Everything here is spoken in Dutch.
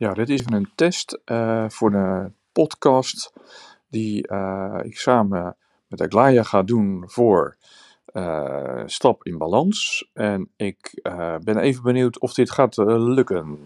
Ja, dit is een test eh, voor de podcast die eh, ik samen met Aglaya ga doen voor eh, Stap in Balans. En ik ben even benieuwd of dit gaat lukken.